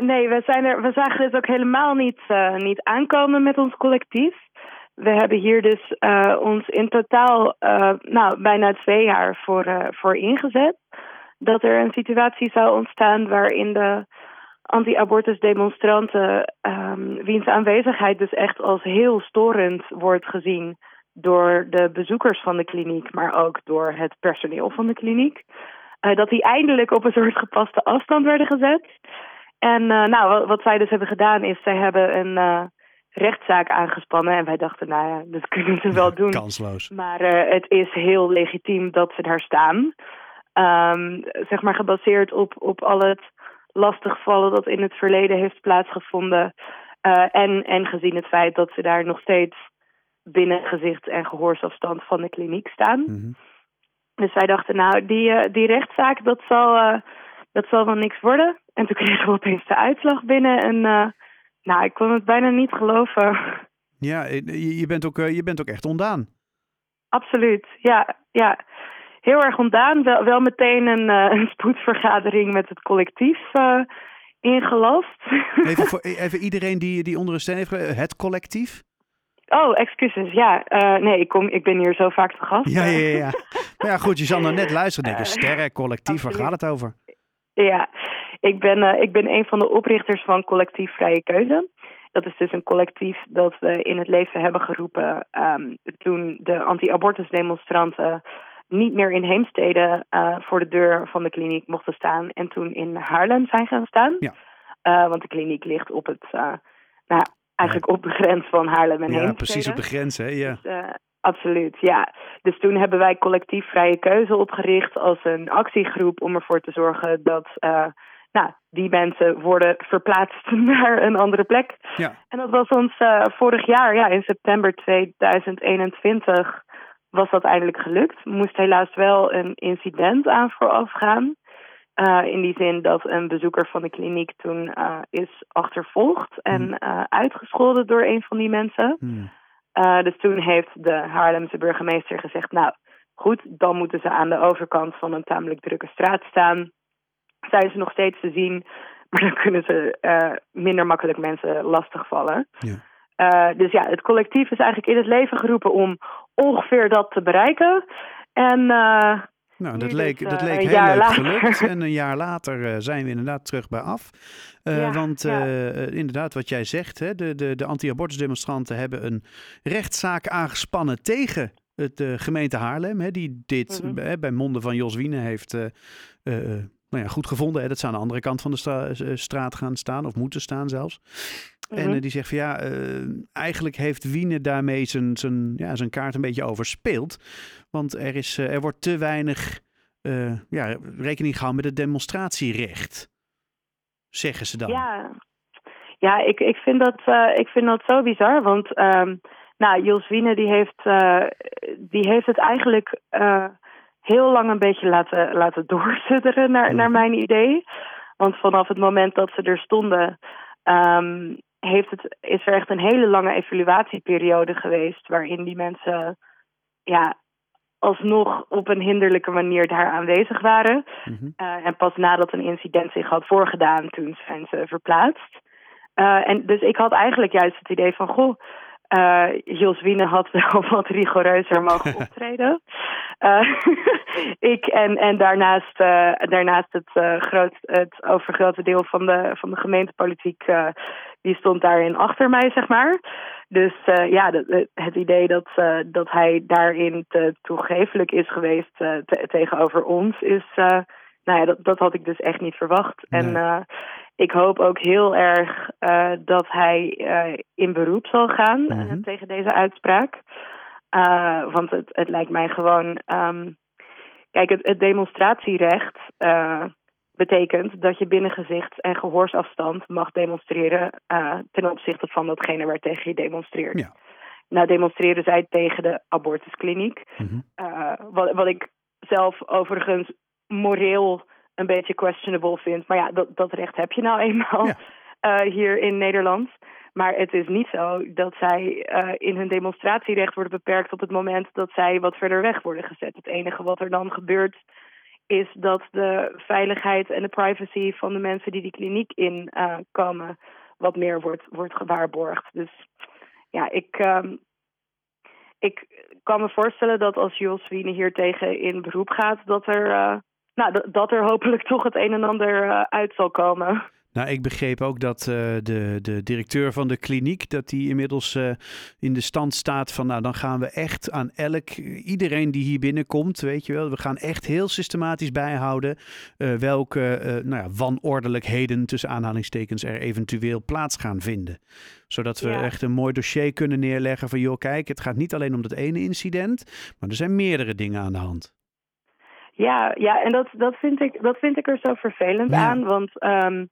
nee, we, zijn er, we zagen dit ook helemaal niet, niet aankomen met ons collectief. We hebben hier dus ons in totaal nou, bijna twee jaar voor, voor ingezet. Dat er een situatie zou ontstaan waarin de anti-abortus demonstranten, um, wiens aanwezigheid dus echt als heel storend wordt gezien door de bezoekers van de kliniek, maar ook door het personeel van de kliniek. Dat die eindelijk op een soort gepaste afstand werden gezet. En uh, nou, wat, zij dus hebben gedaan is, zij hebben een uh, rechtszaak aangespannen. En wij dachten, nou ja, dat kunnen ze wel doen. Kansloos. Maar het is heel legitiem dat ze daar staan. Um, zeg maar gebaseerd op, op al het lastigvallen dat in het verleden heeft plaatsgevonden. En, en gezien het feit dat ze daar nog steeds binnen gezicht en gehoorsafstand van de kliniek staan. Mm Dus wij dachten, nou, die, die rechtszaak, dat zal, dat zal wel niks worden. En toen kregen we opeens de uitslag binnen. En nou, ik kon het bijna niet geloven. Ja, je bent ook, je bent ook echt ondaan. Absoluut, ja. ja heel erg ontdaan. Wel, wel meteen een, een spoedvergadering met het collectief uh, ingelast. Even voor even iedereen die, die onder een steen heeft, het collectief? Oh, excuses. Ja, uh, nee, ik, kom, ik ben hier zo vaak te gast. Ja, ja, ja. maar ja, goed, je zal nou net luisteren denken. Sterren, collectief, waar gaat het over? Ja, ik ben, ik ben een van de oprichters van Collectief Vrije Keuze. Dat is dus een collectief dat we in het leven hebben geroepen um, toen de anti-abortus demonstranten niet meer in Heemstede uh, voor de deur van de kliniek mochten staan en toen in Haarlem zijn gaan staan. Ja. Uh, want de kliniek ligt op het, nou, eigenlijk op de grens van Haarlem en ja, Heemstede. precies op de grens, hè? Ja. Dus, absoluut, ja. Dus toen hebben wij collectief vrije keuze opgericht als een actiegroep om ervoor te zorgen dat nou, die mensen worden verplaatst naar een andere plek. Ja. En dat was ons vorig jaar, ja, in september 2021 was dat eindelijk gelukt. Moest helaas wel een incident aan vooraf gaan. Uh, in die zin dat een bezoeker van de kliniek toen uh, is achtervolgd en uh, uitgescholden door een van die mensen. Hmm. Dus toen heeft de Haarlemse burgemeester gezegd: Nou, goed, dan moeten ze aan de overkant van een tamelijk drukke straat staan. Zijn ze nog steeds te zien, maar dan kunnen ze minder makkelijk mensen lastigvallen. Ja. Uh, dus ja, het collectief is eigenlijk in het leven geroepen om ongeveer dat te bereiken. En uh, nou, dat leek, dus, dat leek heel leuk later. gelukt. En een jaar later uh, zijn we inderdaad terug bij af. Ja, want inderdaad, wat jij zegt, hè, de, de, de anti-abortusdemonstranten hebben een rechtszaak aangespannen tegen het, de gemeente Haarlem. Hè, die dit mm -hmm. bij monden van Jos Wiene heeft nou ja, goed gevonden. Hè, dat ze aan de andere kant van de stra straat gaan staan, of moeten staan zelfs. En mhm. die zegt van ja, uh, eigenlijk heeft Wiene daarmee zijn, zijn, ja, zijn kaart een beetje overspeeld. Want er, is, uh, er wordt te weinig ja, rekening gehouden met het demonstratierecht. Zeggen ze dan. Ja, ja ik, ik, vind dat, ik vind dat zo bizar. Want um, nou, Jules Wiene die heeft, die heeft het eigenlijk heel lang een beetje laten, laten doorsudderen naar, naar mijn idee. Want vanaf het moment dat ze er stonden, um, heeft het, is er echt een hele lange evaluatieperiode geweest waarin die mensen ja, alsnog op een hinderlijke manier daar aanwezig waren. Mhm. uh, en pas nadat een incident zich had voorgedaan, toen zijn ze verplaatst. Uh, en dus ik had eigenlijk juist het idee van, goh, uh, Jos Wiene had wel wat rigoureuzer mogen optreden. Uh, ik en, en daarnaast, uh, daarnaast het, groot, het overgrote deel van de, van de gemeentepolitiek, die stond daarin achter mij, zeg maar. Dus ja, de, het idee dat, dat hij daarin te toegevelijk is geweest te, tegenover ons is nou ja, dat, dat had ik dus echt niet verwacht. En ik hoop ook heel erg uh, dat hij uh, in beroep zal gaan mm tegen deze uitspraak. want het, het lijkt mij gewoon. Um, kijk, het, het demonstratierecht betekent dat je binnen gezicht en gehoorsafstand mag demonstreren ten opzichte van datgene waar tegen je demonstreert. Ja. Nou demonstreren zij tegen de abortuskliniek. Mm wat, wat ik zelf overigens moreel een beetje questionable vind. Maar ja, dat, dat recht heb je nou eenmaal uh, hier in Nederland. Maar het is niet zo dat zij uh, in hun demonstratierecht worden beperkt op het moment dat zij wat verder weg worden gezet. Het enige wat er dan gebeurt is dat de veiligheid en de privacy van de mensen die die kliniek in komen wat meer wordt, wordt gewaarborgd. Dus ja, ik, ehm, ik kan me voorstellen dat als Jules Wiene hier tegen in beroep gaat, dat er, nou, dat er hopelijk toch het een en ander uit zal komen. Nou, ik begreep ook dat uh, de, de directeur van de kliniek, dat die inmiddels uh, in de stand staat van, nou, dan gaan we echt aan elk, iedereen die hier binnenkomt, weet je wel, we gaan echt heel systematisch bijhouden uh, welke nou ja, wanordelijkheden tussen aanhalingstekens er eventueel plaats gaan vinden. Zodat we ja. echt een mooi dossier kunnen neerleggen van, joh, kijk, het gaat niet alleen om dat ene incident, maar er zijn meerdere dingen aan de hand. Ja, ja en dat, dat, vind, ik, dat vind ik er zo vervelend ja. aan, want... Um,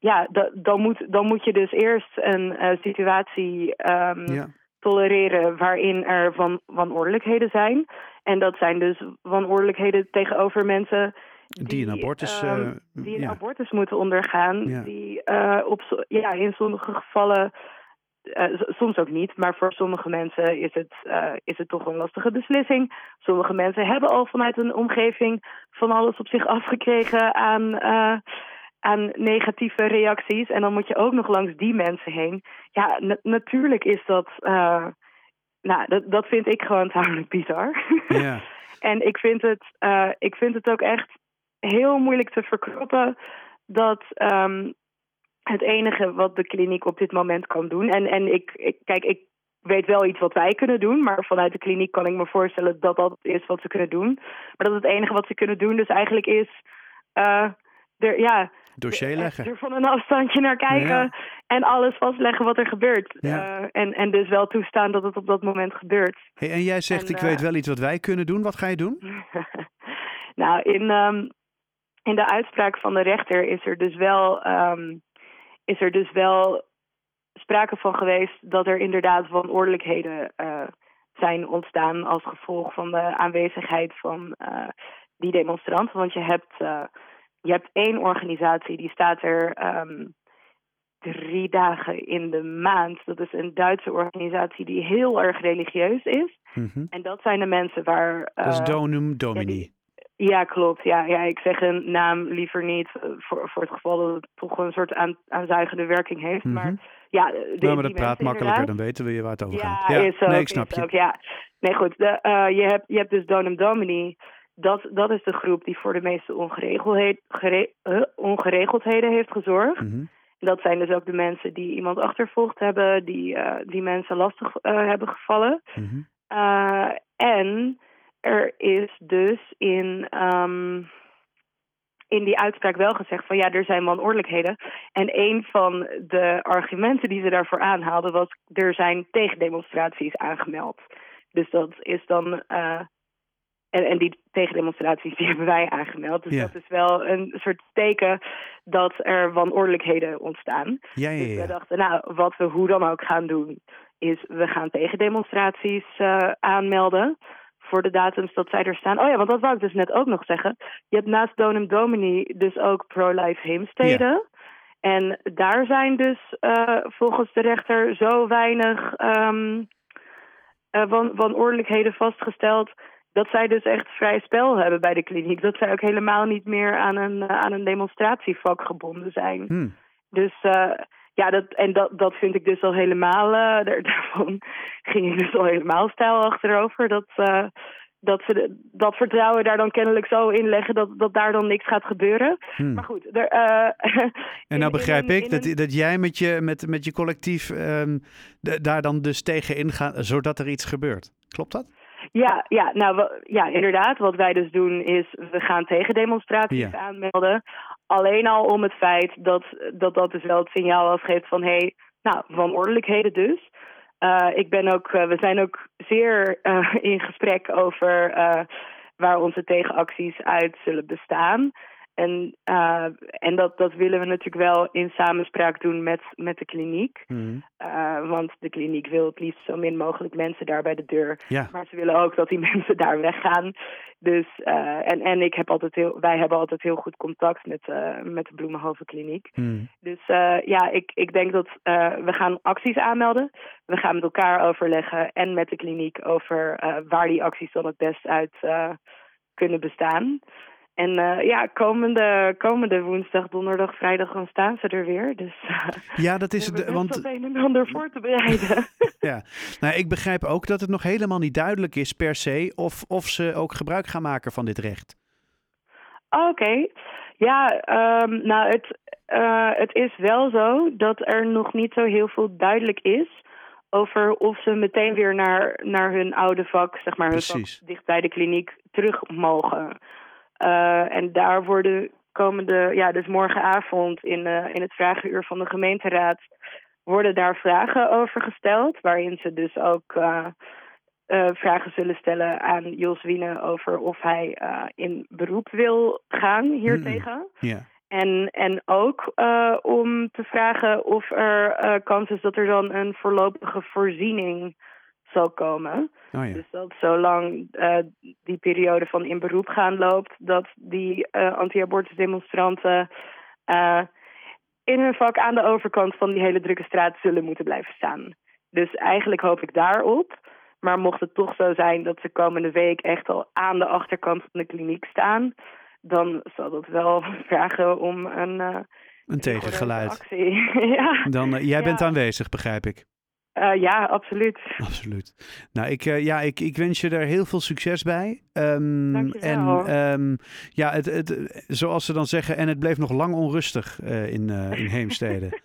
ja, dan, moet, dan moet je dus eerst een uh, situatie um, tolereren waarin er van wanordelijkheden zijn. En dat zijn dus wanordelijkheden tegenover mensen die, die een abortus, uh, die een ja. abortus moeten ondergaan. Die uh, op, ja, in sommige gevallen, soms ook niet, maar voor sommige mensen is het, is het toch een lastige beslissing. Sommige mensen hebben al vanuit een omgeving van alles op zich afgekregen aan aan negatieve reacties. En dan moet je ook nog langs die mensen heen. Ja, natuurlijk is dat. Nou, dat, dat vind ik gewoon tamelijk bizar. En ik vind, het, ik vind het ook echt heel moeilijk te verkroppen dat um, het enige wat de kliniek op dit moment kan doen. En, en ik, ik, kijk, ik weet wel iets wat wij kunnen doen, maar vanuit de kliniek kan ik me voorstellen dat dat is wat ze kunnen doen. Maar dat het enige wat ze kunnen doen dus eigenlijk is. Uh, er, ja, dossier leggen. Er van een afstandje naar kijken en alles vastleggen wat er gebeurt. Ja. Uh, en, en dus wel toestaan dat het op dat moment gebeurt. Hey, en jij zegt, ik weet eh, wel iets wat wij kunnen doen. Wat ga je doen? nou, in, um, in de uitspraak van de rechter is er dus wel, um, is er dus wel sprake van geweest dat er inderdaad wanordelijkheden uh, zijn ontstaan als gevolg van de aanwezigheid van die demonstranten. Want je hebt je hebt één organisatie die staat er um, drie dagen in de maand. Dat is een Duitse organisatie die heel erg religieus is. Mm -hmm. En dat zijn de mensen waar. Dat is Donum Domini. Ja, klopt. Ja, ja, ik zeg een naam liever niet eh, voor, voor het geval dat het toch een soort aan, aanzuigende werking heeft. Mm -hmm. Maar ja, de, nou, maar dat praat makkelijker, dan weten we waar het over gaat. Ja, is ook, nee, ik snap je. Ook, ja. Nee, goed. De, uh, je, hebt, je hebt dus Donum Domini dat, dat is de groep die voor de meeste ongeregeldheid, gere, uh, ongeregeldheden heeft gezorgd. Mm -hmm. Dat zijn dus ook de mensen die iemand achtervolgd hebben, die, uh, die mensen lastig uh, hebben gevallen. Mm -hmm. en er is dus in, um, in die uitspraak wel gezegd van ja, er zijn wanordelijkheden. En een van de argumenten die ze daarvoor aanhaalden was er zijn tegendemonstraties aangemeld. Dus dat is dan en, en die tegendemonstraties die hebben wij aangemeld. Dus dat is wel een soort teken dat er wanordelijkheden ontstaan. Ja, ja, ja. Dus we dachten, nou, wat we hoe dan ook gaan doen, is we gaan tegendemonstraties uh, aanmelden voor de datums dat zij er staan. Oh ja, want dat wou ik dus net ook nog zeggen. Je hebt naast Donum Domini dus ook pro-life heemsteden. En daar zijn dus uh, volgens de rechter zo weinig um, uh, wan wanordelijkheden vastgesteld dat zij dus echt vrij spel hebben bij de kliniek. Dat zij ook helemaal niet meer aan een, uh, aan een demonstratievak gebonden zijn. Hmm. Dus uh, ja, dat, en dat, dat vind ik dus al helemaal, uh, daar, daarvan ging ik dus al helemaal stijl achterover. Dat, dat ze de, dat vertrouwen daar dan kennelijk zo in leggen dat, dat daar dan niks gaat gebeuren. Hmm. Maar goed. Er, en nou begrijp ik dat, dat jij met je, met, met je collectief um, daar dan dus tegenin gaat, zodat er iets gebeurt. Klopt dat? Ja, ja, nou ja, inderdaad. Wat wij dus doen is, we gaan tegendemonstraties aanmelden. Alleen al om het feit dat, dat dat dus wel het signaal afgeeft van hé, hey, nou, van ordelijkheden dus. Uh, ik ben ook, uh, we zijn ook zeer uh, in gesprek over waar onze tegenacties uit zullen bestaan. En, uh, en dat, dat willen we natuurlijk wel in samenspraak doen met, met de kliniek. Mm. Uh, want de kliniek wil het liefst zo min mogelijk mensen daar bij de deur. Ja. Maar ze willen ook dat die mensen daar weggaan. Dus, uh, en, en ik heb altijd heel, wij hebben altijd heel goed contact met, met de Bloemenhoven Kliniek. Mm. Dus ja, ik, ik denk dat we gaan acties aanmelden. We gaan met elkaar overleggen en met de kliniek over waar die acties dan het best uit kunnen bestaan. En uh, ja, komende, komende woensdag, donderdag, vrijdag dan staan ze er weer. Dus uh, ja, dat is het. Want het een en ander voor te bereiden. ja, nou, ik begrijp ook dat het nog helemaal niet duidelijk is per se of, of ze ook gebruik gaan maken van dit recht. Oké, ja, um, nou het, uh, het is wel zo dat er nog niet zo heel veel duidelijk is over of ze meteen weer naar, naar hun oude vak, zeg maar, hun vak dicht bij de kliniek terug mogen. Uh, en daar worden komende, ja, dus morgenavond in, uh, in het vragenuur van de gemeenteraad worden daar vragen over gesteld, waarin ze dus ook uh, vragen zullen stellen aan Jos Wiene over of hij in beroep wil gaan hiertegen. Ja. En, en ook om te vragen of er kans is dat er dan een voorlopige voorziening zal komen. Oh ja. Dus dat zolang uh, die periode van in beroep gaan loopt, dat die anti-abortus demonstranten in hun vak aan de overkant van die hele drukke straat zullen moeten blijven staan. Dus eigenlijk hoop ik daarop. Maar mocht het toch zo zijn dat ze komende week echt al aan de achterkant van de kliniek staan, dan zal dat wel vragen om een... Uh, een tegengeluid. Actie. ja. Dan, uh, jij bent aanwezig, begrijp ik. Uh, ja, absoluut. Absoluut. Nou, ik, ja, ik, ik wens je er heel veel succes bij. Um, en um, ja, het, het, zoals ze dan zeggen, en het bleef nog lang onrustig in, in Heemstede.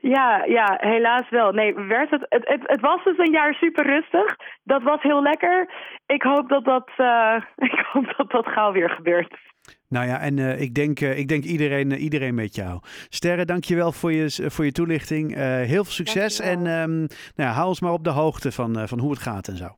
Ja, ja, helaas wel. Nee, werd het, het, het, het, was dus een jaar super rustig. Dat was heel lekker. Ik hoop dat dat, ik hoop dat, dat gauw weer gebeurt. Nou ja, en uh, ik denk, uh, ik denk iedereen, iedereen met jou. Sterre, dankjewel voor je, voor je toelichting. heel veel succes en um, nou ja, hou ons maar op de hoogte van, van hoe het gaat en zo.